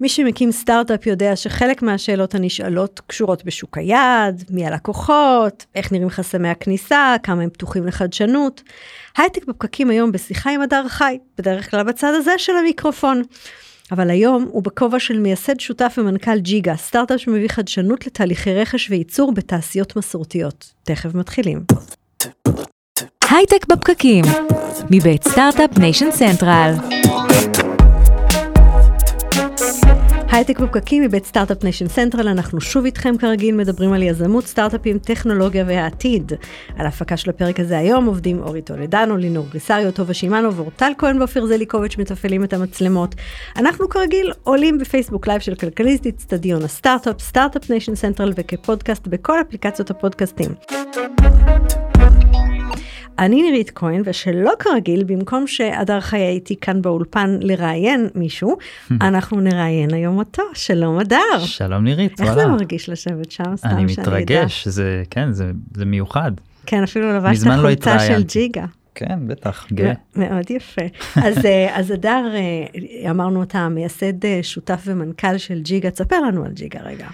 מי שמקים סטארט-אפ יודע שחלק מהשאלות הנשאלות קשורות בשוק היעד, מי הלקוחות, איך נראים חסמי הכניסה, כמה הם פתוחים לחדשנות. הייטק בפקקים היום בשיחה עם הדר חי, בדרך כלל בצד הזה של המיקרופון. אבל היום הוא בכובע של מייסד שותף ומנכ"ל Jiga, סטארט-אפ שמביא חדשנות לתהליכי רכש וייצור בתעשיות מסורתיות. תכף מתחילים. הייטק בפקקים, מבית Start-Up Nation Central. הייטק בפקקים מבית Start-Up Nation Central, אנחנו שוב איתכם כרגיל מדברים על יזמות, סטארט-אפים, טכנולוגיה והעתיד. על ההפקה של הפרק הזה היום עובדים אורי טולדנו, לינור גריסריו, טובה שמענו ואורטל כהן ואופיר זליקוביץ' מתפעלים את המצלמות. אנחנו כרגיל עולים בפייסבוק live של כלכליסט, אצטדיון הסטארט-אפ, Start-Up Nation Central וכפודקאסט בכל אפליקציות הפודקאסטים. אני נירית כהן, ושלא כרגיל, במקום שהדר חי איתי כאן באולפן לראיין מישהו, אנחנו נראיין היום אותו. שלום הדר. שלום נירית, איך זה מרגיש לשבת שם? סתם אני שאני אדע. מתרגש, זה, כן, זה, זה מיוחד. כן, אפילו לבשת לא חולצה של התראיינתי. ג'יגה. כן, בטח, גאה. מאוד יפה. אז, אה, אז הדר, אה, אמרנו אתה מייסד אה, שותף ומנכ"ל של ג'יגה, תספר לנו על ג'יגה רגע.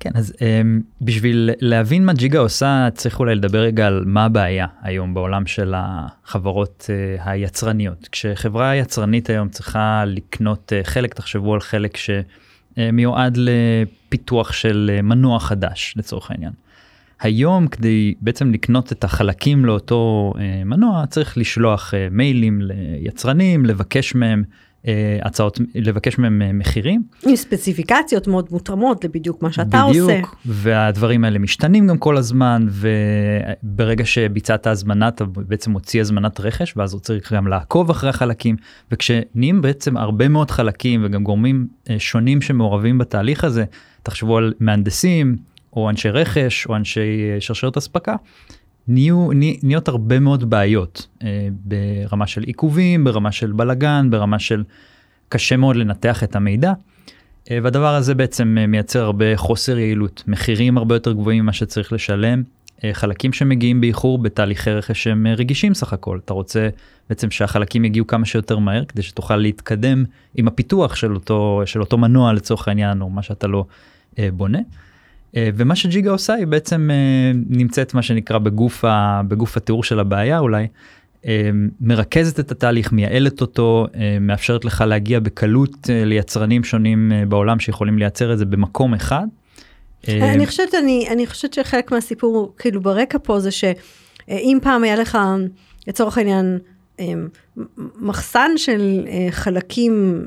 כן, אז um, בשביל להבין מה ג'יגה עושה, צריך אולי לדבר רגע על מה הבעיה היום בעולם של החברות uh, היצרניות. כשחברה יצרנית היום צריכה לקנות uh, חלק, תחשבו על חלק שמיועד לפיתוח של מנוע חדש, לצורך העניין. היום כדי בעצם לקנות את החלקים לאותו uh, מנוע צריך לשלוח uh, מיילים ליצרנים, לבקש מהם הצעות, לבקש מהם uh, מחירים. עם ספציפיקציות מאוד מותאמות לבדיוק מה שאתה עושה. בדיוק, והדברים האלה משתנים גם כל הזמן, וברגע שביצעת הזמנה אתה בעצם מוציא הזמנת רכש, ואז הוא צריך גם לעקוב אחרי החלקים, וכשנהיים בעצם הרבה מאוד חלקים וגם גורמים אה, שונים שמעורבים בתהליך הזה, תחשבו על מהנדסים, או אנשי רכש, או אנשי אה, שרשרת אספקה, נהיו, נה- נהיות הרבה מאוד בעיות אה, ברמה של עיכובים, ברמה של בלגן, ברמה של קשה מאוד לנתח את המידע. אה, והדבר הזה בעצם אה, מייצר הרבה חוסר יעילות, מחירים הרבה יותר גבוהים ממה שצריך לשלם, אה, חלקים שמגיעים באיחור בתהליכי רכש שהם אה, רגישים סך הכל. אתה רוצה בעצם שהחלקים יגיעו כמה שיותר מהר כדי שתוכל להתקדם עם הפיתוח של אותו, של אותו מנוע לצורך העניין או מה שאתה לא אה, בונה. אה, ומה שג'יגה עושה היא בעצם אה, נמצאת מה שנקרא בגוף, ה, בגוף התיאור של הבעיה אולי. אה, מרכזת את התהליך, מייעלת אותו, מאפשרת לך להגיע בקלות ליצרנים שונים בעולם שיכולים לייצר את זה במקום אחד. אני חושבת, אני, אני חושבת שחלק מהסיפור, כאילו ברקע פה זה שאם פעם היה לך, לצורך העניין, מחסן של חלקים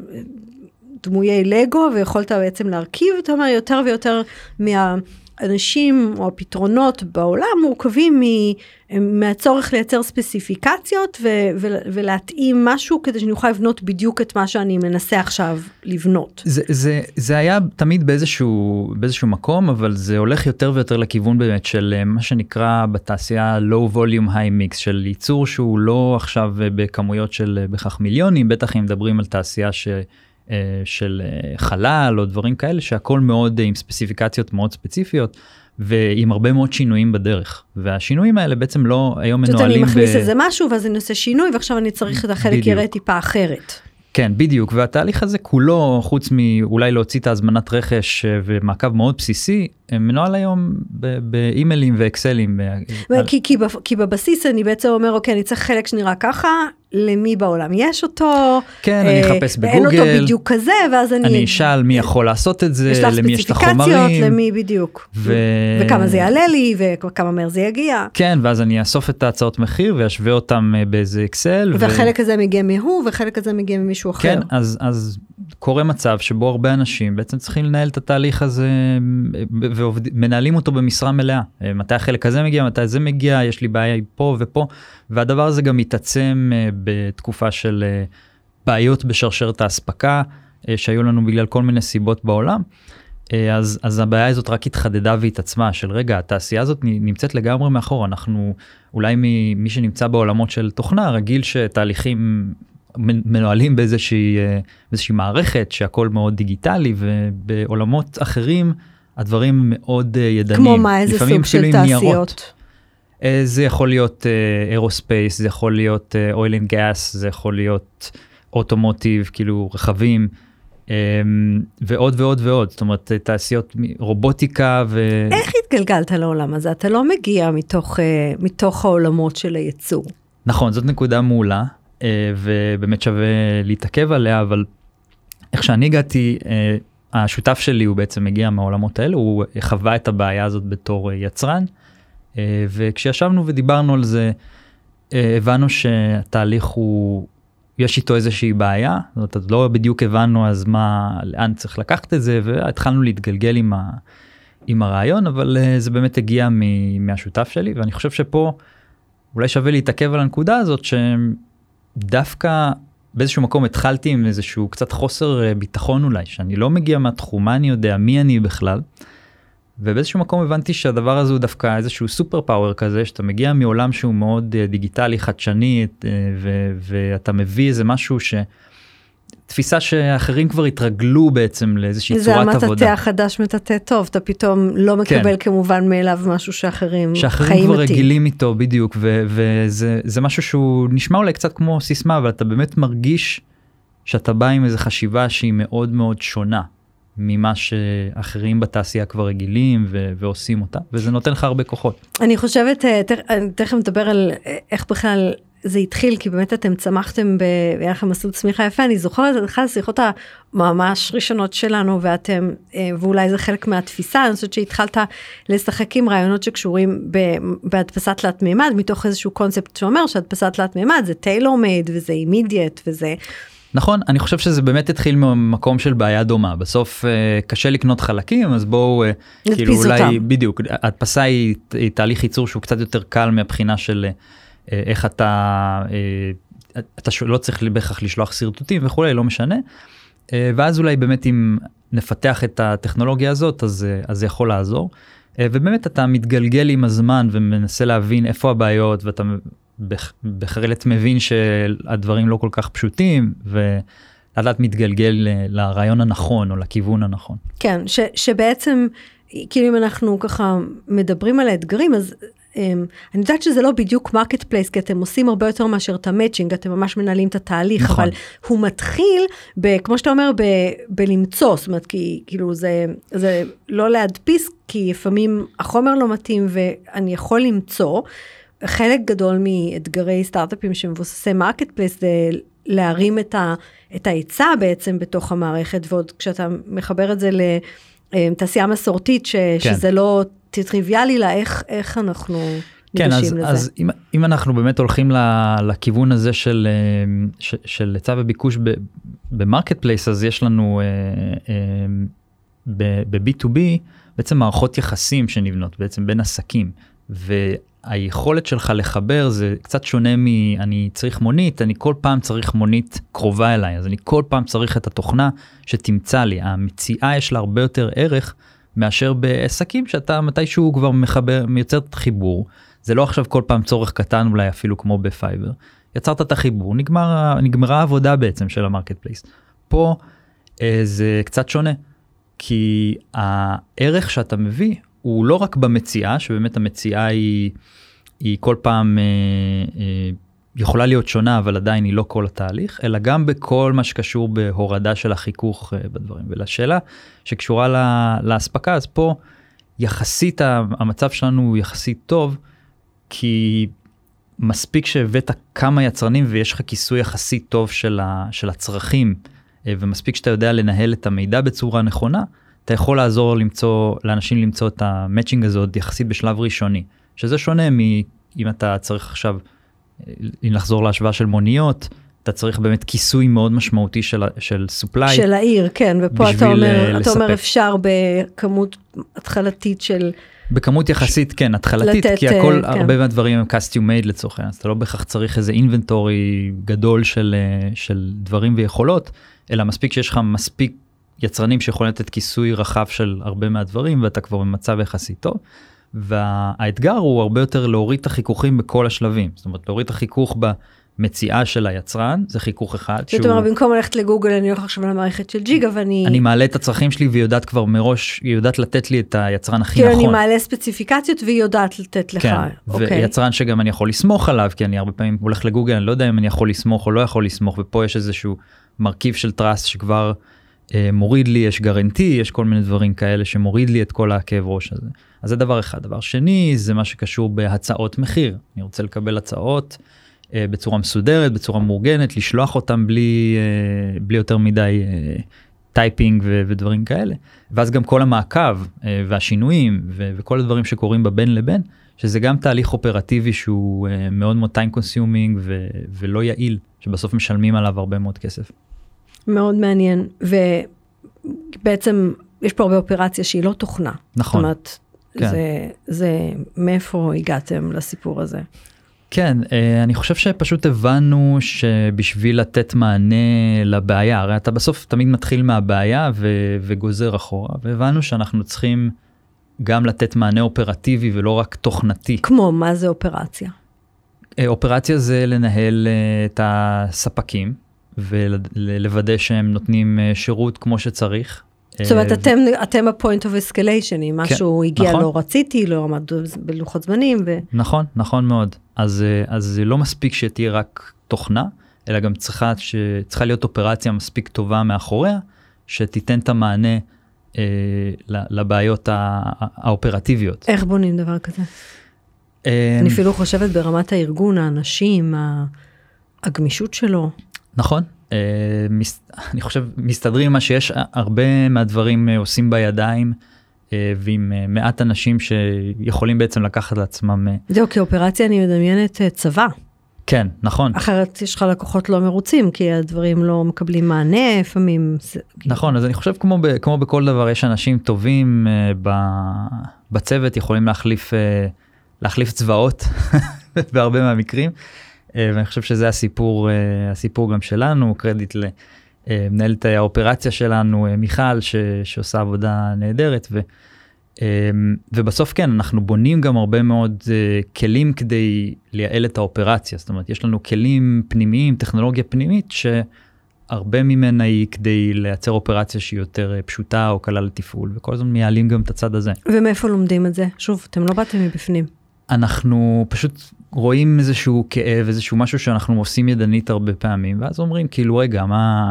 דמויי לגו, ויכולת בעצם להרכיב, אתה אומר, יותר ויותר מהאנשים או הפתרונות בעולם מורכבים מ- מהצורך לייצר ספציפיקציות ו- ו- ולהתאים משהו כדי שאני אוכל לבנות בדיוק את מה שאני מנסה עכשיו לבנות. זה, זה, זה היה תמיד באיזשהו, באיזשהו מקום, אבל זה הולך יותר ויותר לכיוון באמת של אה, מה שנקרא בתעשייה low volume high mix, של ייצור שהוא לא עכשיו אה, בכמויות של אה, בהכרח מיליונים, בטח אם מדברים על תעשייה ש, של אה, חלל או דברים כאלה, שהכל מאוד אה, עם ספציפיקציות מאוד ספציפיות. ועם הרבה מאוד שינויים בדרך והשינויים האלה בעצם לא היום זאת אומרת, מנוהלים אני מכניס איזה משהו ואז אני עושה שינוי ועכשיו אני צריך את החלק. יראה טיפה אחרת. כן בדיוק והתהליך הזה כולו חוץ מאולי להוציא את ההזמנת רכש אה, ומעקב מאוד בסיסי אה, מנוהל היום באימיילים ואקסלים. אה, כי, כי, כי בבסיס אני בעצם אומר אוקיי אני צריך חלק שנראה ככה למי בעולם יש אותו. כן, אני אה, אחפש ואין אותו בגוגל. בדיוק כזה ואז אני, אני אשאל מי יכול לעשות את זה, למי יש את ספציפיקציות החומרים. למי בדיוק ו- וכמה זה יעלה לי וכמה מהר זה יגיע. כן ואז אני אאסוף את ההצעות מחיר ואשווה אותם אה, באיזה אקסל. ו- והחלק הזה מגיע מהוא וחלק הזה מגיע ממישהו אחר. כן אז אז קורה מצב שבו הרבה אנשים בעצם צריכים לנהל את התהליך הזה ומנהלים אותו במשרה מלאה אה, מתי החלק הזה מגיע מתי זה מגיע יש לי בעיה פה ופה והדבר הזה גם מתעצם אה, בתקופה של אה, בעיות בשרשרת האספקה אה, שהיו לנו בגלל כל מיני סיבות בעולם. אה, אז, אז הבעיה הזאת רק התחדדה והתעצמה של רגע התעשייה הזאת נמצאת לגמרי מאחור אנחנו אולי מי שנמצא בעולמות של תוכנה רגיל שתהליכים מנוהלים באיזושהי, באיזושהי מערכת שהכל מאוד דיגיטלי ובעולמות אחרים הדברים מאוד ידניים. כמו מה איזה סוג של עם ניירות. תעשיות. אה, זה יכול להיות aerospace, זה יכול להיות oil and gas, זה יכול להיות automotive, כאילו רכבים. אמ, ועוד ועוד ועוד, זאת אומרת תעשיות מ- רובוטיקה ו... איך התגלגלת לעולם הזה? אתה לא מגיע מתוך, אה, מתוך העולמות של הייצור. נכון, זאת נקודה מעולה, אה, ובאמת שווה להתעכב עליה, אבל איך שאני הגעתי, אה, השותף שלי הוא בעצם מגיע מהעולמות האלה, הוא חווה את הבעיה הזאת בתור אה, יצרן, אה, וכשישבנו ודיברנו על זה, אה, הבנו שהתהליך הוא, יש איתו איזושהי בעיה, זאת אומרת, לא בדיוק הבנו אז מה, לאן צריך לקחת את זה, והתחלנו להתגלגל עם, ה, עם הרעיון, אבל אה, זה באמת הגיע מ, מהשותף שלי, ואני חושב שפה אולי שווה להתעכב על הנקודה הזאת, שדווקא באיזשהו מקום התחלתי עם איזשהו קצת חוסר אה, ביטחון אולי, שאני לא מגיע מהתחום, מה אני יודע, מי אני בכלל. ובאיזשהו מקום הבנתי שהדבר הזה הוא דווקא איזשהו סופר פאוור כזה, שאתה מגיע מעולם שהוא מאוד אה, דיגיטלי, חדשני, אה, ו- ואתה מביא איזה משהו ש... תפיסה שאחרים כבר התרגלו בעצם לאיזושהי זה צורת המטאטא עבודה. החדש מטאטא טוב, אתה פתאום לא מקבל כמובן מאליו משהו שאחרים שאחרים חיים כבר איתי. רגילים איתו בדיוק ו- וזה זה משהו שהוא נשמע אולי קצת כמו סיסמה אבל אתה באמת מרגיש שאתה בא עם איזה חשיבה שהיא מאוד מאוד שונה ממה שאחרים בתעשייה כבר רגילים ו- ועושים אותה וזה נותן לך הרבה כוחות. אני חושבת, אה, אני תכף נדבר על אה, איך בכלל זה התחיל, כי באמת אתם צמחתם ב- היה מסלול צמיחה יפה, אני זוכרת את אחת השיחות הממש ראשונות שלנו, ואתם, אה, ואולי זה חלק מהתפיסה, אני חושבת שהתחלת לשחק עם רעיונות שקשורים בהדפסת תלת מימד, מתוך איזשהו קונספט שאומר שהדפסת תלת מימד זה טיילור מייד וזה אימידיאט וזה, נכון אני חושב שזה באמת התחיל ממקום של בעיה דומה בסוף אה, קשה לקנות חלקים אז בואו אה, כאילו אולי אותם. בדיוק הדפסה היא, היא תהליך ייצור שהוא קצת יותר קל מהבחינה של אה, איך אתה אה, אתה לא צריך בהכרח לשלוח שרטוטים וכולי לא משנה. אה, ואז אולי באמת אם נפתח את הטכנולוגיה הזאת אז אה, זה יכול לעזור. אה, ובאמת אתה מתגלגל עם הזמן ומנסה להבין איפה הבעיות ואתה בחרלת מבין שהדברים לא כל כך פשוטים ולאט מתגלגל ל- לרעיון הנכון או לכיוון הנכון. כן, ש, שבעצם, כאילו אם אנחנו ככה מדברים על האתגרים, אז אמ, אני יודעת שזה לא בדיוק marketplace, כי אתם עושים הרבה יותר מאשר את ה matching, אתם ממש מנהלים את התהליך, נכון. אבל הוא מתחיל, ב, כמו שאתה אומר, ב, בלמצוא, זאת אומרת, כי כאילו זה, זה לא להדפיס, כי לפעמים החומר לא מתאים ואני יכול למצוא. חלק גדול מאתגרי סטארט-אפים שמבוססי marketplace זה להרים את, ה, את ההיצע בעצם בתוך המערכת, ועוד כשאתה מחבר את זה לתעשייה מסורתית, ש, כן. שזה לא טריוויאלי לה, איך, איך אנחנו כן, אז, לזה. אז אם, אם אנחנו באמת הולכים לכיוון הזה של, אה, ש- של היצע וביקוש ב marketplace, אז יש לנו אה, אה, ב-B2B בעצם מערכות יחסים שנבנות בעצם בין עסקים. והיכולת שלך לחבר זה קצת שונה מ... אני צריך מונית, אני כל פעם צריך מונית קרובה אליי, אז אני כל פעם צריך את התוכנה שתמצא לי. המציאה יש לה הרבה יותר ערך מאשר בעסקים שאתה מתישהו כבר מחבר, מייצר את החיבור. זה לא עכשיו כל פעם צורך קטן אולי אפילו כמו ב Fiverr. יצרת את החיבור, נגמר, נגמרה העבודה בעצם של ה marketplace. פה אה, זה קצת שונה, כי הערך שאתה מביא הוא לא רק במציאה, שבאמת המציאה היא, היא כל פעם אה, אה, יכולה להיות שונה, אבל עדיין היא לא כל התהליך, אלא גם בכל מה שקשור בהורדה של החיכוך אה, בדברים. ולשאלה שקשורה לה, לאספקה, אז פה יחסית המצב שלנו הוא יחסית טוב, כי מספיק שהבאת כמה יצרנים ויש לך כיסוי יחסית טוב של, ה, של הצרכים, אה, ומספיק שאתה יודע לנהל את המידע בצורה נכונה, אתה יכול לעזור למצוא, לאנשים למצוא את המצ'ינג הזה עוד יחסית בשלב ראשוני, שזה שונה מאם אתה צריך עכשיו, אה, אם לחזור להשוואה של מוניות, אתה צריך באמת כיסוי מאוד משמעותי של, של supply. של העיר, כן, ופה אתה בשביל, אומר, אה, אתה אומר לספק. אפשר בכמות התחלתית של, בכמות יחסית כן התחלתית לתת, כי הכל אה, כן. הרבה מהדברים הם custom made לצורך העניין אז אתה לא בהכרח צריך איזה אינבנטורי גדול של אה, של דברים ויכולות אלא מספיק שיש לך מספיק יצרנים שיכולים לתת כיסוי רחב של הרבה מהדברים ואתה כבר במצב יחסית טוב. והאתגר הוא הרבה יותר להוריד את החיכוכים בכל השלבים זאת אומרת להוריד את החיכוך במציאה של היצרן זה חיכוך אחד זאת אומרת, במקום ללכת לגוגל אני הולך עכשיו למערכת של ג'יגה ואני, אני מעלה את הצרכים שלי והיא יודעת כבר מראש היא יודעת לתת לי את היצרן הכי כאילו נכון. אני מעלה ספציפיקציות והיא יודעת לתת לך, כן, אוקיי. ויצרן שגם אני יכול לסמוך עליו כי אני הרבה פעמים הולך לגוגל אני לא יודע אם אני יכול לסמוך או לא יכול לסמוך ופה יש איזשהו מרכיב של trust שכבר מוריד לי, יש guarantee, יש כל מיני דברים כאלה שמוריד לי את כל הכאב ראש הזה. אז זה דבר אחד. דבר שני, זה מה שקשור בהצעות מחיר. אני רוצה לקבל הצעות אה, בצורה מסודרת, בצורה מאורגנת, לשלוח אותם בלי, אה, בלי יותר מדי אה, typing ו- ודברים כאלה. ואז גם כל המעקב אה, והשינויים ו- וכל הדברים שקורים בבין לבין, שזה גם תהליך אופרטיבי שהוא אה, מאוד מאוד time consuming ו- ולא יעיל, שבסוף משלמים עליו הרבה מאוד כסף. מאוד מעניין, ובעצם יש פה הרבה אופרציה שהיא לא תוכנה. נכון. זאת אומרת, כן. זה, זה, מאיפה הגעתם לסיפור הזה? כן, אה, אני חושב שפשוט הבנו שבשביל לתת מענה לבעיה, הרי אתה בסוף תמיד מתחיל מהבעיה ו- וגוזר אחורה, והבנו שאנחנו צריכים גם לתת מענה אופרטיבי ולא רק תוכנתי. כמו, מה זה אופרציה? אה, אופרציה זה לנהל אה, את הספקים ולוודא שהם נותנים אה, שירות כמו שצריך. זאת אומרת, אה, אתם, אתם ה-point of escalation, אם משהו הגיע נכון. לא רציתי, לא עמד בלוחות זמנים, ו... נכון, נכון מאוד. אז, אה, אז זה לא מספיק שתהיה רק תוכנה, אלא גם צריכה, ש... צריכה להיות אופרציה מספיק טובה מאחוריה, שתיתן את המענה אה, לבעיות הא- האופרטיביות. איך בונים דבר כזה? אה, אני אפילו חושבת ברמת הארגון, האנשים, הגמישות שלו. נכון. אה. אני חושב, מסתדרים עם מה שיש, הרבה מהדברים אה, עושים בידיים, אה, ועם אה, מעט אנשים שיכולים בעצם לקחת לעצמם. אה, זהו, כאופרציה אני מדמיינת אה, צבא. כן, נכון. אחרת יש לך לקוחות לא מרוצים, כי הדברים לא מקבלים מענה, לפעמים... זה- נכון אז אני חושב כמו, ב, כמו בכל דבר יש אנשים טובים ב, בצוות יכולים להחליף להחליף צבאות בהרבה מהמקרים ואני חושב שזה הסיפור uh, הסיפור גם שלנו קרדיט למנהלת האופרציה שלנו מיכל ש, שעושה עבודה נהדרת ו, ובסוף כן אנחנו בונים גם הרבה מאוד כלים כדי לייעל את האופרציה זאת אומרת יש לנו כלים פנימיים טכנולוגיה פנימית ש... הרבה ממנה היא כדי לייצר אופרציה שהיא יותר אה, פשוטה או קלה לתפעול וכל הזמן מייעלים גם את הצד הזה. ומאיפה לומדים את זה? שוב, אתם לא באתם מבפנים. אנחנו פשוט רואים איזשהו כאב איזשהו משהו שאנחנו עושים ידנית הרבה פעמים ואז אומרים כאילו רגע מה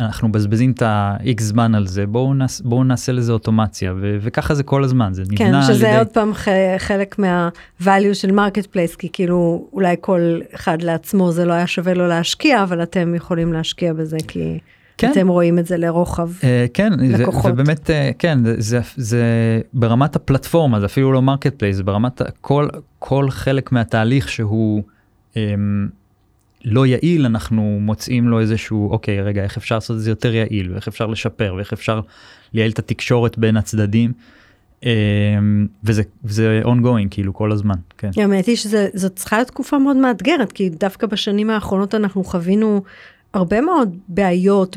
אנחנו מבזבזים את ה-X זמן על זה בואו נעש, בואו נעשה לזה אוטומציה. ו- וככה זה כל הזמן זה כן, נבנה על שזה ידי עוד פעם ח- חלק מה-value של marketplace, כי כאילו אולי כל אחד לעצמו זה לא היה שווה לו להשקיע, אבל אתם יכולים להשקיע בזה, כי כן. אתם רואים את זה לרוחב. אה, כן, לקוחות. ובאמת, אה, כן, זה, זה, זה ברמת הפלטפורמה, זה אפילו לא marketplace, זה ברמת כל, כל חלק מהתהליך שהוא אמ, לא יעיל, אנחנו מוצאים לו איזשהו, אוקיי, רגע, איך אפשר לעשות את זה יותר יעיל, ואיך אפשר לשפר, ואיך אפשר לייעל את התקשורת בין הצדדים, אמ, וזה, וזה ongoing, כאילו, כל הזמן, כן. האמת היא שזאת צריכה להיות תקופה מאוד מאתגרת, כי דווקא בשנים האחרונות אנחנו חווינו הרבה מאוד בעיות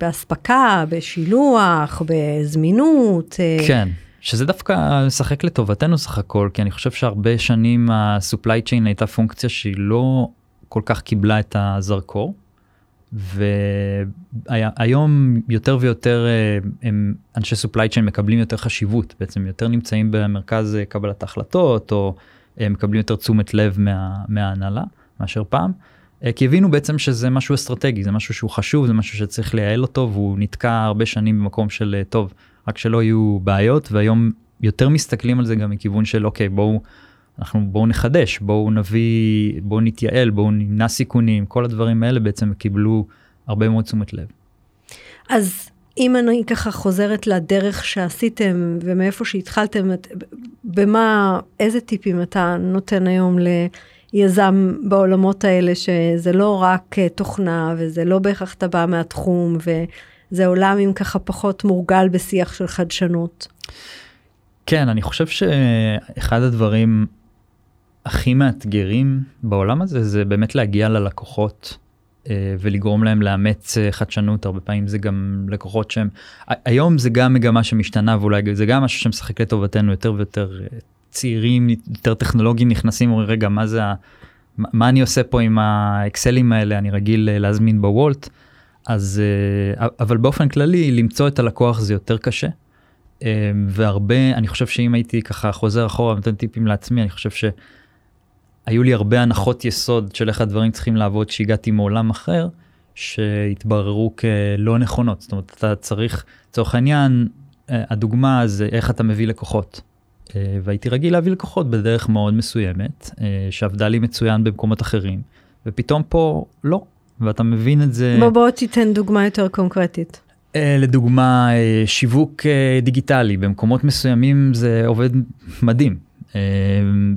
באספקה, בשילוח, בזמינות. אה, כן, שזה דווקא משחק לטובתנו סך הכל, כי אני חושב שהרבה שנים ה-supply chain הייתה פונקציה שהיא לא כל כך קיבלה את הזרקור. והיום יותר ויותר אה, הם אנשי supply chain מקבלים יותר חשיבות בעצם יותר נמצאים במרכז אה, קבלת ההחלטות או מקבלים יותר תשומת לב מה, מההנהלה מאשר פעם. אה, כי הבינו בעצם שזה משהו אסטרטגי זה משהו שהוא חשוב זה משהו שצריך לייעל אותו והוא נתקע הרבה שנים במקום של אה, טוב רק שלא יהיו בעיות והיום יותר מסתכלים על זה גם מכיוון של אוקיי בואו אנחנו בואו נחדש בואו נביא בואו נתייעל בואו נמנע סיכונים כל הדברים האלה בעצם קיבלו הרבה מאוד תשומת לב. אז אם אני ככה חוזרת לדרך שעשיתם ומאיפה שהתחלתם, את- במה, איזה טיפים אתה נותן היום ליזם בעולמות האלה, שזה לא רק אה, תוכנה וזה לא בהכרח אתה בא מהתחום וזה עולם עם ככה פחות מורגל בשיח של חדשנות. כן אני חושב שאחד הדברים הכי מאתגרים בעולם הזה זה באמת להגיע ללקוחות אה, ולגרום להם לאמץ אה, חדשנות הרבה פעמים זה גם לקוחות שהם היום זה גם מגמה שמשתנה ואולי זה גם משהו שמשחק לטובתנו יותר ויותר צעירים יותר טכנולוגיים נכנסים אומרים רגע מה זה מה אני עושה פה עם האקסלים האלה אני רגיל אה, להזמין בוולט אז אה, אבל באופן כללי למצוא את הלקוח זה יותר קשה. אה, והרבה אני חושב שאם הייתי ככה חוזר אחורה ונותן טיפים לעצמי אני חושב שהיו לי הרבה הנחות יסוד של איך הדברים צריכים לעבוד שהגעתי מעולם אחר שהתבררו כלא נכונות. זאת אומרת, אתה צריך, לצורך העניין, הדוגמה זה איך אתה מביא לקוחות. אה, והייתי רגיל להביא לקוחות בדרך מאוד מסוימת, אה, שעבדה לי מצוין במקומות אחרים, ופתאום פה לא, ואתה מבין את זה. בוא בוא תיתן דוגמה יותר קונקרטית. לדוגמה, שיווק דיגיטלי, במקומות מסוימים זה עובד מדהים.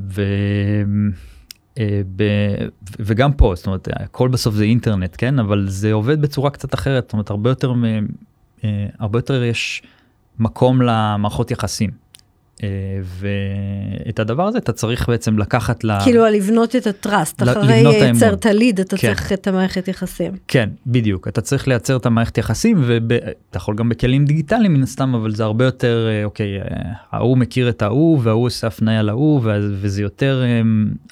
ו... ב... וגם פה, זאת אומרת, הכל בסוף זה אינטרנט, כן? אבל זה עובד בצורה קצת אחרת, זאת אומרת, הרבה יותר, הרבה יותר יש מקום למערכות יחסים. אה, ואת הדבר הזה אתה צריך בעצם לקחת ל... כאילו לבנות את הטראסט, אחרי לייצר את הליד אתה כן. צריך את המערכת יחסים. כן, בדיוק, אתה צריך לייצר את המערכת יחסים ואתה יכול גם בכלים דיגיטליים מן הסתם, אבל זה הרבה יותר, אה, אוקיי, אה, ההוא מכיר את ההוא וההוא עושה הפניה להוא וזה יותר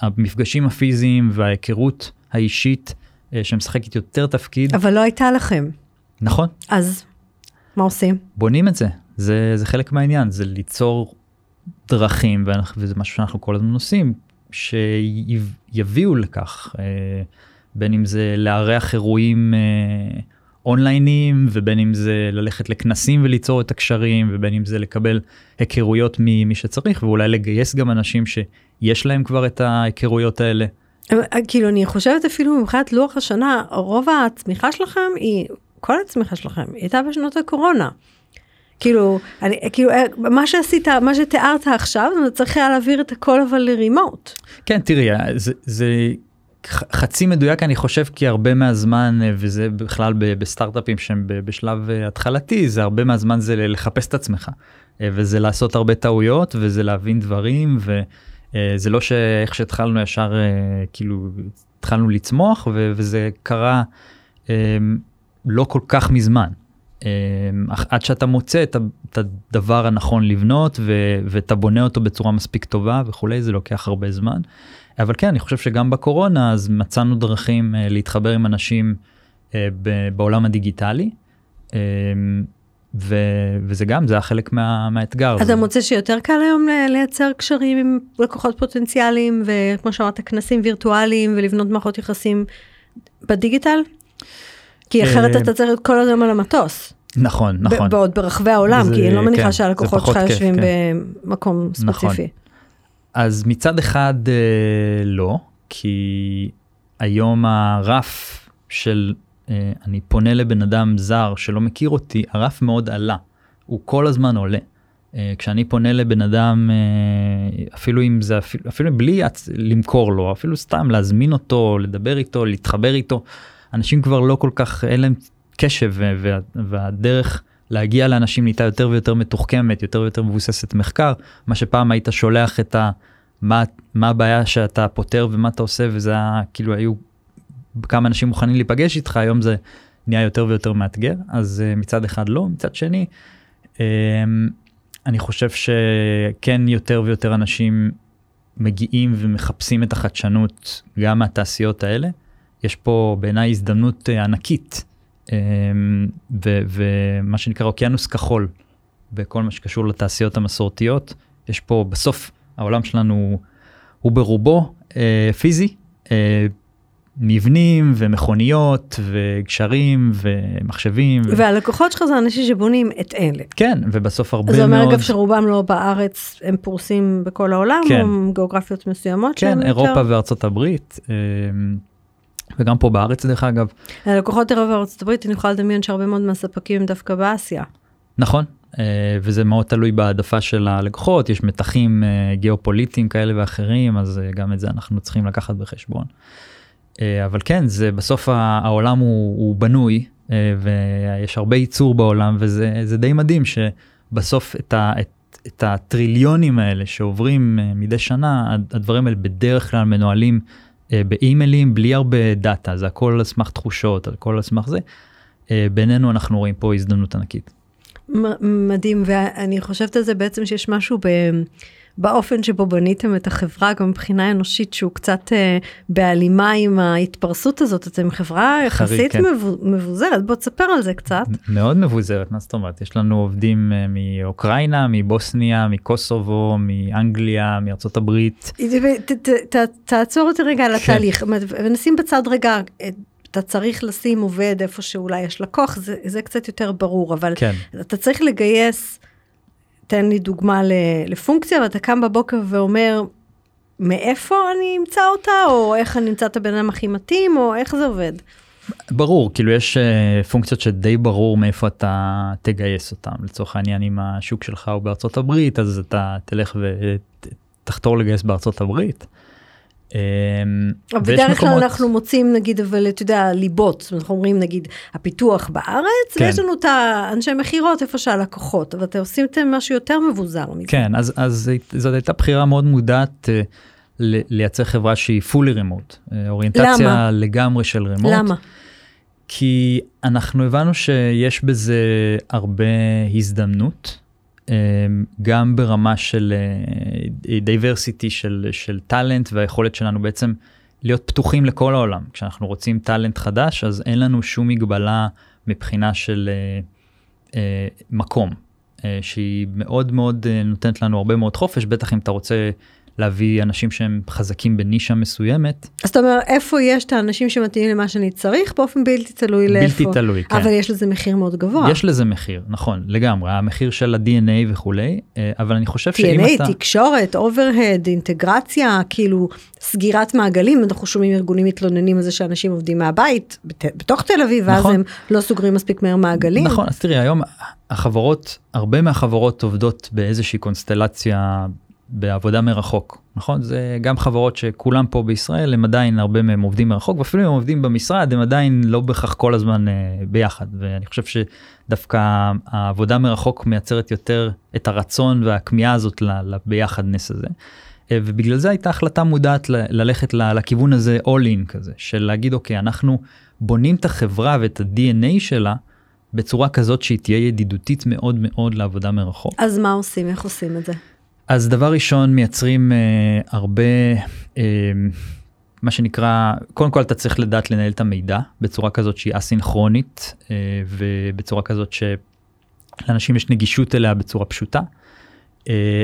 המפגשים הפיזיים וההיכרות האישית שמשחקת יותר תפקיד. אבל לא הייתה לכם. נכון. אז מה עושים? בונים את זה, זה, זה חלק מהעניין, זה ליצור דרכים, וזה משהו שאנחנו כל הזמן עושים, שיביאו לכך, אה, בין אם זה לארח אירועים אה, אונליינים, ובין אם זה ללכת לכנסים וליצור את הקשרים, ובין אם זה לקבל היכרויות ממי שצריך, ואולי לגייס גם אנשים שיש להם כבר את ההיכרויות האלה. אה, כאילו אני חושבת אפילו מבחינת לוח השנה, רוב הצמיחה שלכם היא, כל הצמיחה שלכם, היא הייתה בשנות הקורונה. כאילו, אני, כאילו, אה, מה שעשית, מה שתיארת עכשיו, צריך היה להעביר את הכל אבל לרימוט. כן, תראי, אה, זה, זה חצי מדויק אני חושב, כי הרבה מהזמן, אה, וזה בכלל בסטארט-אפים שהם בשלב התחלתי, זה הרבה מהזמן זה לחפש את עצמך. וזה לעשות הרבה טעויות, וזה להבין דברים, וזה לא שאיך שהתחלנו ישר, כאילו, התחלנו לצמוח, וזה קרה לא כל כך מזמן. אמ, עד שאתה מוצא את הדבר הנכון לבנות ואתה בונה אותו בצורה מספיק טובה וכולי זה לוקח הרבה זמן. אבל כן אני חושב שגם בקורונה אז מצאנו דרכים אה, להתחבר עם אנשים אה, בעולם הדיגיטלי. אמ, ו, וזה גם זה היה חלק מה, מהאתגר. אתה מוצא שיותר קל היום לייצר קשרים עם לקוחות פוטנציאליים וכמו שאמרת כנסים וירטואליים ולבנות מערכות יחסים בדיגיטל? כי אחרת אתה צריך כל הזמן על המטוס. נכון, נכון. בעוד ברחבי העולם, כי אני לא מניחה כן, שהלקוחות שלך יושבים כן. במקום נכון. ספציפי. אז מצד אחד אה, לא, כי היום הרף של אה, אני פונה לבן אדם זר שלא מכיר אותי, הרף מאוד עלה, הוא כל הזמן עולה. אה, כשאני פונה לבן אדם, אפילו אם זה, אפילו, אפילו בלי למכור לו, אפילו סתם להזמין אותו, לדבר איתו, להתחבר איתו, אנשים כבר לא כל כך, אין להם קשב וה, והדרך להגיע לאנשים נהייתה יותר ויותר מתוחכמת, יותר ויותר מבוססת מחקר, מה שפעם היית שולח את ה... מה, מה הבעיה שאתה פותר ומה אתה עושה וזה היה כאילו היו כמה אנשים מוכנים להיפגש איתך היום זה נהיה יותר ויותר מאתגר. אז uh, מצד אחד לא מצד שני um, אני חושב שכן יותר ויותר אנשים מגיעים ומחפשים את החדשנות גם מהתעשיות האלה יש פה בעיניי הזדמנות uh, ענקית um, ומה שנקרא אוקיינוס כחול בכל מה שקשור לתעשיות המסורתיות. יש פה בסוף העולם שלנו הוא ברובו uh, פיזי, מבנים ומכוניות וגשרים ומחשבים. והלקוחות שלך זה אנשים שבונים את אלה. כן, ובסוף הרבה מאוד... זה אומר אגב שרובם לא בארץ, הם פרוסים בכל העולם, כן. או גיאוגרפיות מסוימות? כן, אירופה יותר... וארצות הברית. וגם פה בארץ דרך אגב. הלקוחות אירופה וארצות הברית, אני יכולה לדמיין שהרבה מאוד מהספקים דווקא באסיה. נכון, אה, וזה מאוד תלוי בהעדפה של הלקוחות, יש מתחים אה, גיאופוליטיים כאלה ואחרים, אז אה, גם את זה אנחנו צריכים לקחת בחשבון. אבל כן, זה בסוף העולם הוא, הוא בנוי, ויש הרבה ייצור בעולם, וזה די מדהים שבסוף את, ה, את, את הטריליונים האלה שעוברים מדי שנה, הדברים האלה בדרך כלל מנוהלים באימיילים בלי הרבה דאטה, זה הכל על סמך תחושות, הכל על סמך זה. בינינו אנחנו רואים פה הזדמנות ענקית. מדהים, ואני חושבת על זה בעצם שיש משהו ב... באופן שבו בניתם את החברה, גם מבחינה אנושית, שהוא קצת אה, בהלימה עם ההתפרסות הזאת. אתם חברה יחסית כן. מבוזרת, בוא תספר על זה קצת. מאוד מבוזרת, מה זאת אומרת? יש לנו עובדים אה, מאוקראינה, מבוסניה, מקוסובו, מאנגליה, מארצות הברית. תעצור אותי רגע על כן. התהליך, ונשים בצד רגע את אתה צריך לשים עובד איפה שאולי יש לקוח, זה, זה קצת יותר ברור, אבל כן. אתה צריך לגייס, תן לי דוגמה לפונקציה, ואתה קם בבוקר ואומר, מאיפה אני אמצא אותה, או איך אני אמצא את הבן אדם הכי מתאים, או איך זה עובד. ברור, כאילו יש uh, פונקציות שדי ברור מאיפה אתה תגייס אותם. לצורך העניין, אם השוק שלך הוא בארצות הברית, אז אתה תלך ותחתור לגייס בארצות הברית. אמ, בדרך כלל אנחנו מוצאים נגיד אבל אתה יודע ליבות אנחנו אומרים נגיד הפיתוח בארץ כן. ויש לנו את האנשי מכירות איפה שהלקוחות אבל אתם עושים את משהו יותר מבוזר מזה. כן אז אז זאת הייתה בחירה מאוד מודעת uh, לייצר חברה שהיא fully remote אה, אוריינטציה למה? לגמרי של remote. למה? כי אנחנו הבנו שיש בזה הרבה הזדמנות. אמ, גם ברמה של diversity אה, של, של talent והיכולת שלנו בעצם להיות פתוחים לכל העולם. כשאנחנו רוצים talent חדש אז אין לנו שום מגבלה מבחינה של uh, uh, מקום, שהיא מאוד מאוד נותנת לנו הרבה מאוד חופש, בטח אם אתה רוצה להביא אנשים שהם חזקים בנישה מסוימת. אז אתה אומר איפה יש את האנשים שמתאימים למה שאני צריך באופן בלתי תלוי בלתי לאיפה. בלתי תלוי, כן. אבל יש לזה מחיר מאוד גבוה. יש לזה מחיר, נכון, לגמרי, המחיר של ה-DNA וכולי, אה, אבל אני חושב שאם אתה... DNA, תקשורת, אוברהד, אינטגרציה, כאילו סגירת מעגלים, אנחנו שומעים ארגונים מתלוננים על זה שאנשים עובדים מהבית, בת... בתוך תל אביב, נכון. ואז הם לא סוגרים מספיק מהר מעגלים. נכון, אז תראי, היום החברות, הרבה מהחברות עובדות באיזושהי קונסטלציה בעבודה מרחוק, נכון? זה גם חברות שכולם פה בישראל, הם עדיין הרבה מהם עובדים מרחוק, ואפילו אם הם עובדים במשרד, הם עדיין לא בהכרח כל הזמן אה, ביחד. ואני חושב שדווקא העבודה מרחוק מייצרת יותר את הרצון והכמיהה הזאת לביחדנס הזה. אה, ובגלל זה הייתה החלטה מודעת ל- ללכת ל- לכיוון הזה all in כזה, של להגיד אוקיי, אנחנו בונים את החברה ואת ה-DNA שלה. בצורה כזאת שהיא תהיה ידידותית מאוד מאוד לעבודה מרחוק. אז מה עושים? איך עושים את זה? אז דבר ראשון מייצרים אה, הרבה אה, מה שנקרא קודם כל אתה צריך לדעת לנהל את המידע בצורה כזאת שהיא אסינכרונית אה, ובצורה כזאת שלאנשים יש נגישות אליה בצורה פשוטה.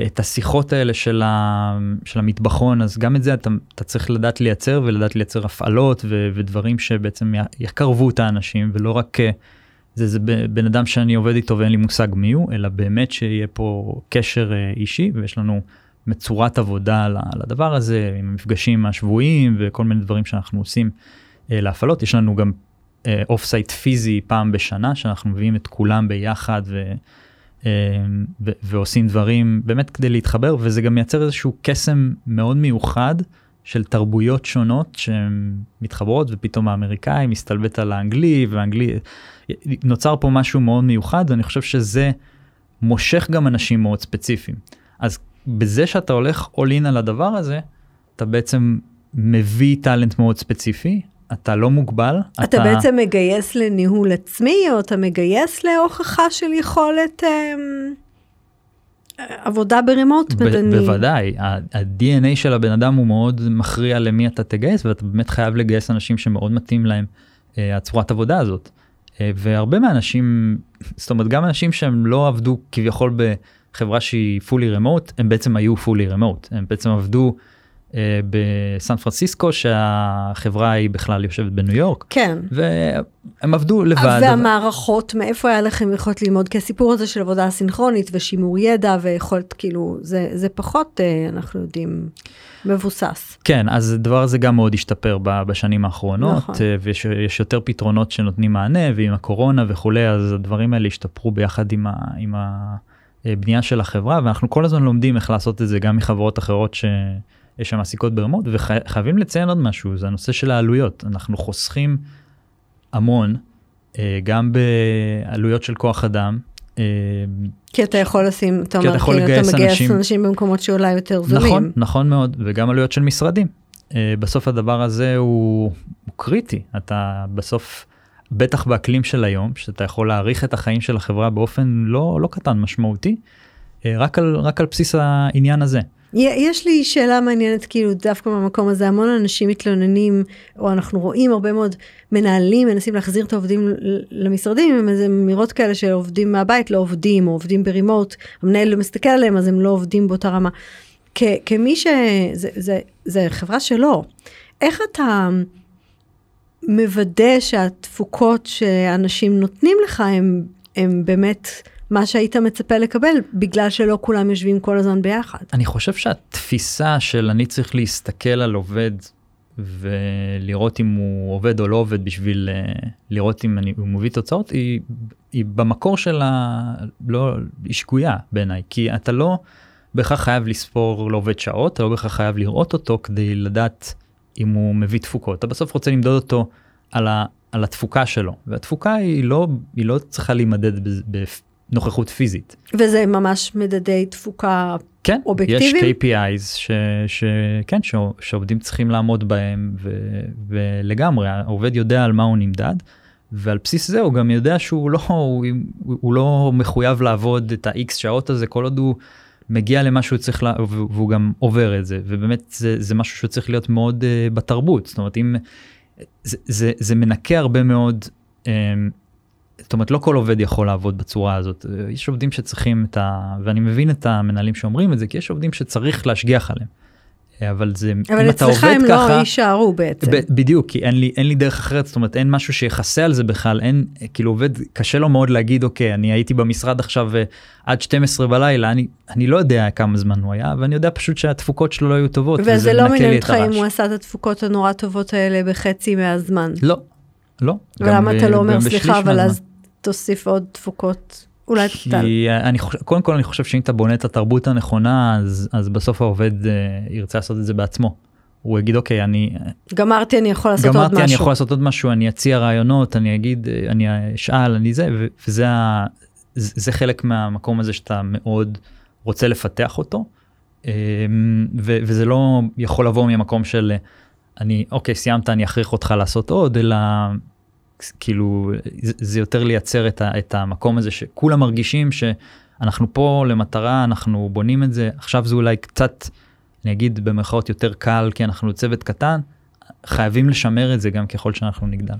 את השיחות האלה של, ה, של המטבחון אז גם את זה אתה, אתה צריך לדעת לייצר ולדעת לייצר הפעלות ו, ודברים שבעצם יקרבו את האנשים ולא רק. אה, זה, זה בן אדם שאני עובד איתו ואין לי מושג מי הוא, אלא באמת שיהיה פה קשר אה, אישי ויש לנו צורת עבודה לדבר הזה, עם המפגשים השבועיים וכל מיני דברים שאנחנו עושים אה, להפעלות. יש לנו גם offsite פיזי פעם בשנה שאנחנו מביאים את כולם ביחד ו, אה, ו, ועושים דברים באמת כדי להתחבר וזה גם מייצר איזשהו קסם מאוד מיוחד. של תרבויות שונות שהן מתחברות ופתאום האמריקאי מסתלבט על האנגלי והאנגלי נוצר פה משהו מאוד מיוחד ואני חושב שזה מושך גם אנשים מאוד ספציפיים. אז בזה שאתה הולך all in על הדבר הזה אתה בעצם מביא טאלנט מאוד ספציפי אתה לא מוגבל. אתה, אתה בעצם מגייס לניהול עצמי או אתה מגייס להוכחה של יכולת. אמ... עבודה ברימוט? ב- בוודאי, ה-DNA של הבן אדם הוא מאוד מכריע למי אתה תגייס ואתה באמת חייב לגייס אנשים שמאוד מתאים להם אה, הצורת עבודה הזאת. אה, והרבה מהאנשים, זאת אומרת גם אנשים שהם לא עבדו כביכול בחברה שהיא fully remote, הם בעצם היו fully remote, הם בעצם עבדו בסן פרנסיסקו שהחברה היא בכלל יושבת בניו יורק. כן. והם עבדו לבד. והמערכות, מאיפה היה לכם יכולת ללמוד? כי הסיפור הזה של עבודה סינכרונית ושימור ידע ויכולת כאילו, זה, זה פחות, אה, אנחנו יודעים, מבוסס. כן, אז הדבר הזה גם מאוד השתפר בשנים האחרונות, נכון. אה, ויש יותר פתרונות שנותנים מענה, ועם הקורונה וכולי, אז הדברים האלה השתפרו ביחד עם ה... עם ה... בנייה של החברה ואנחנו כל הזמן לומדים איך לעשות את זה גם מחברות אחרות ש... שמעסיקות ברמות וחייבים לציין עוד משהו זה הנושא של העלויות אנחנו חוסכים המון אה, גם בעלויות של כוח אדם. אה, כי אתה יכול לשים, אתה אומר, כאילו אתה מגייס אנשים, אנשים במקומות שאולי יותר זולים. נכון, נכון מאוד, וגם עלויות של משרדים. אה, בסוף הדבר הזה הוא, הוא קריטי, אתה בסוף, בטח באקלים של היום, שאתה יכול להעריך את החיים של החברה באופן לא, לא קטן, משמעותי, רק על, רק על בסיס העניין הזה. יש לי שאלה מעניינת כאילו דווקא במקום הזה המון אנשים מתלוננים או אנחנו רואים הרבה מאוד מנהלים מנסים להחזיר את העובדים למשרדים עם איזה אמירות כאלה שעובדים מהבית לא עובדים או עובדים ברימוט המנהל לא מסתכל עליהם אז הם לא עובדים באותה רמה. כמי שזה זה, זה חברה שלו איך אתה מוודא שהתפוקות שאנשים נותנים לך הם, הם באמת מה שהיית מצפה לקבל, בגלל שלא כולם יושבים כל הזמן ביחד. אני חושב שהתפיסה של אני צריך להסתכל על עובד ולראות אם הוא עובד או לא עובד בשביל uh, לראות אם אני, הוא מביא תוצאות, היא, היא במקור שלה לא, היא שגויה בעיניי, כי אתה לא בהכרח חייב לספור לעובד שעות, אתה לא בהכרח חייב לראות אותו כדי לדעת אם הוא מביא תפוקות, אתה בסוף רוצה למדוד אותו על, ה, על התפוקה שלו, והתפוקה היא לא, היא לא צריכה להימדד בנוכחות פיזית. וזה ממש מדדי תפוקה כן, אובייקטיביים? יש KPIs ש, ש, כן, ש, שעובדים צריכים לעמוד בהם, ו, ולגמרי, העובד יודע על מה הוא נמדד, ועל בסיס זה הוא גם יודע שהוא לא, הוא, הוא לא מחויב לעבוד את ה-X שעות הזה, כל עוד הוא מגיע למה שהוא צריך, לה, והוא גם עובר את זה, ובאמת זה, זה משהו שצריך להיות מאוד uh, בתרבות, זאת אומרת, אם, זה, זה, זה מנקה הרבה מאוד, um, זאת אומרת, לא כל עובד יכול לעבוד בצורה הזאת. יש עובדים שצריכים את ה... ואני מבין את המנהלים שאומרים את זה, כי יש עובדים שצריך להשגיח עליהם. אבל זה, אבל אם אתה עובד ככה... אבל אצלך הם לא יישארו בעצם. ב, בדיוק, כי אין לי, אין לי דרך אחרת, זאת אומרת, אין משהו שיכסה על זה בכלל, אין, כאילו עובד, קשה לו מאוד להגיד, אוקיי, אני הייתי במשרד עכשיו uh, עד 12 בלילה, אני, אני לא יודע כמה זמן הוא היה, ואני יודע פשוט שהתפוקות שלו לא היו טובות, וזה לא מעניין אותך אם הוא עשה את התפוקות הנורא טובות האלה בחצי מהזמן. לא, לא. ולמה אתה לא אומר, סליחה, אבל אז תוסיף עוד תפוקות. אולי תטל. אני חושב, קודם כל אני חושב שאם אתה בונה את התרבות הנכונה, אז, אז בסוף העובד uh, ירצה לעשות את זה בעצמו. הוא יגיד אוקיי אני גמרתי אני יכול לעשות עוד משהו גמרתי אני יכול לעשות עוד משהו אני אציע רעיונות אני אגיד אני אשאל אני זה וזה ה, זה חלק מהמקום הזה שאתה מאוד רוצה לפתח אותו אמ, ו, וזה לא יכול לבוא ממקום של אני אוקיי סיימת אני אכריח אותך לעשות עוד אלא כאילו זה, יותר לייצר את, ה, את המקום הזה שכולם מרגישים שאנחנו פה למטרה אנחנו בונים את זה עכשיו זה אולי קצת אני אגיד במרכאות יותר קל כי אנחנו צוות קטן חייבים לשמר את זה גם ככל שאנחנו נגדל.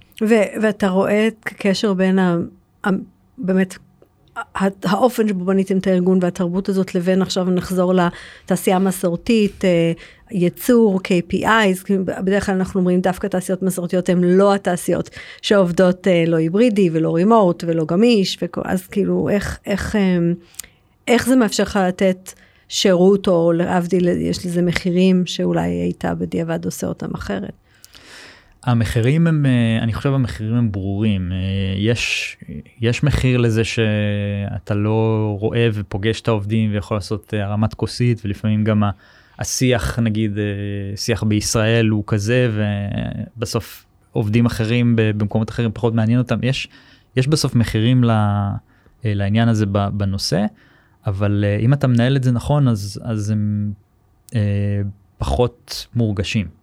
ואתה רואה את הקשר בין ה- באמת האופן שבו בניתם את הארגון והתרבות הזאת לבין עכשיו נחזור לתעשייה המסורתית, אה, ייצור, KPIs, בדרך כלל אנחנו אומרים דווקא תעשיות מסורתיות הן לא התעשיות שעובדות אה, לא היברידי ולא רימוט ולא גמיש, וכל, אז כאילו איך, איך, אה, איך זה מאפשר לך לתת שירות או להבדיל, יש לזה מחירים שאולי היית בדיעבד עושה אותם אחרת. המחירים הם, אה, אני חושב המחירים הם ברורים. אה, יש, יש מחיר לזה שאתה לא רואה ופוגש את העובדים ויכול לעשות אה, הרמת כוסית ולפעמים גם השיח נגיד שיח בישראל הוא כזה ובסוף עובדים אחרים במקומות אחרים פחות מעניין אותם יש יש בסוף מחירים לעניין הזה בנושא אבל אם אתה מנהל את זה נכון אז אז הם פחות מורגשים.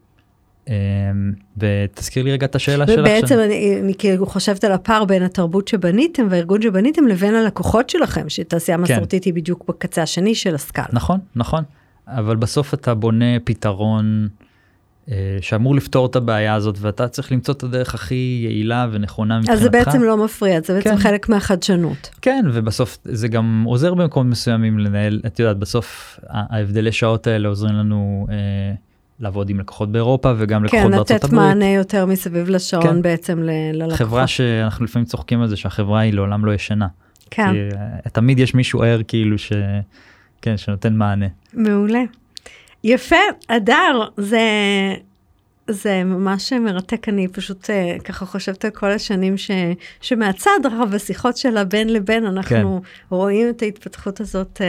אמ, ותזכיר לי רגע את השאלה שלך. ובעצם אני, אני כאילו חושבת על הפער בין התרבות שבניתם והארגון שבניתם לבין הלקוחות שלכם, שתעשייה כן. מסורתית היא בדיוק בקצה השני של הסקאלה. נכון, נכון, אבל בסוף אתה בונה פתרון אה, שאמור לפתור את הבעיה הזאת ואתה צריך למצוא את הדרך הכי יעילה ונכונה מבחינתך. אז זה בעצם לא מפריע, זה בעצם כן. חלק מהחדשנות. כן, ובסוף זה גם עוזר במקומות מסוימים לנהל, את יודעת, בסוף ההבדלי שעות האלה עוזרים לנו. אה, לעבוד עם לקוחות באירופה וגם לקוחות כן, בארצות הברית. כן, לתת מענה יותר מסביב לשעון כן. בעצם ללקוחות. חברה שאנחנו לפעמים צוחקים על זה שהחברה היא לעולם לא ישנה. כן. כי uh, תמיד יש מישהו ער כאילו ש... כן, שנותן מענה. מעולה. יפה, אדר, זה, זה ממש מרתק, אני פשוט uh, ככה חושבת על כל השנים ש, שמהצד, בשיחות של הבין לבין, אנחנו כן. רואים את ההתפתחות הזאת.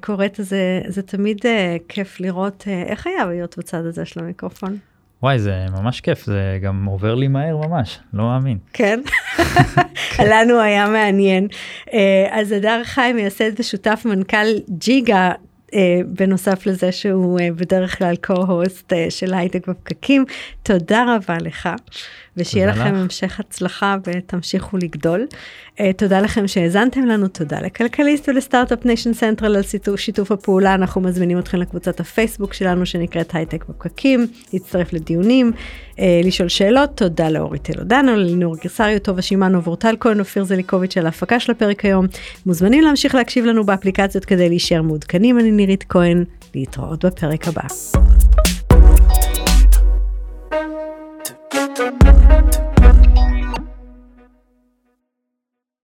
קוראת, זה, זה תמיד uh, כיף לראות uh, איך היה להיות בצד הזה של המיקרופון. וואי זה ממש כיף זה גם עובר לי מהר ממש לא מאמין. כן, לנו היה מעניין. Uh, אז הדר חי מייסד ושותף מנכ"ל ג'יגה uh, בנוסף לזה שהוא uh, בדרך כלל co-host uh, של הייטק בפקקים תודה רבה לך. ושיהיה לכם לך. המשך הצלחה ותמשיכו לגדול. Uh, תודה לכם שהאזנתם לנו, תודה לכלכליסט ולסטארט-אפ ניישן סנטרל על שיתוף, הפעולה, אנחנו מזמינים אתכם לקבוצת הפייסבוק שלנו שנקראת הייטק בפקקים, להצטרף לדיונים, uh, לשאול שאלות, תודה לאורי טלודנו, ללינור גרסריו, טובה שימאנו ואורטל כהן, אופיר זליקוביץ' על ההפקה של הפרק היום. מוזמנים להמשיך להקשיב לנו באפליקציות כדי להישאר מעודכנים, אני נירית כהן, להתראות בפרק הבא. Thank you.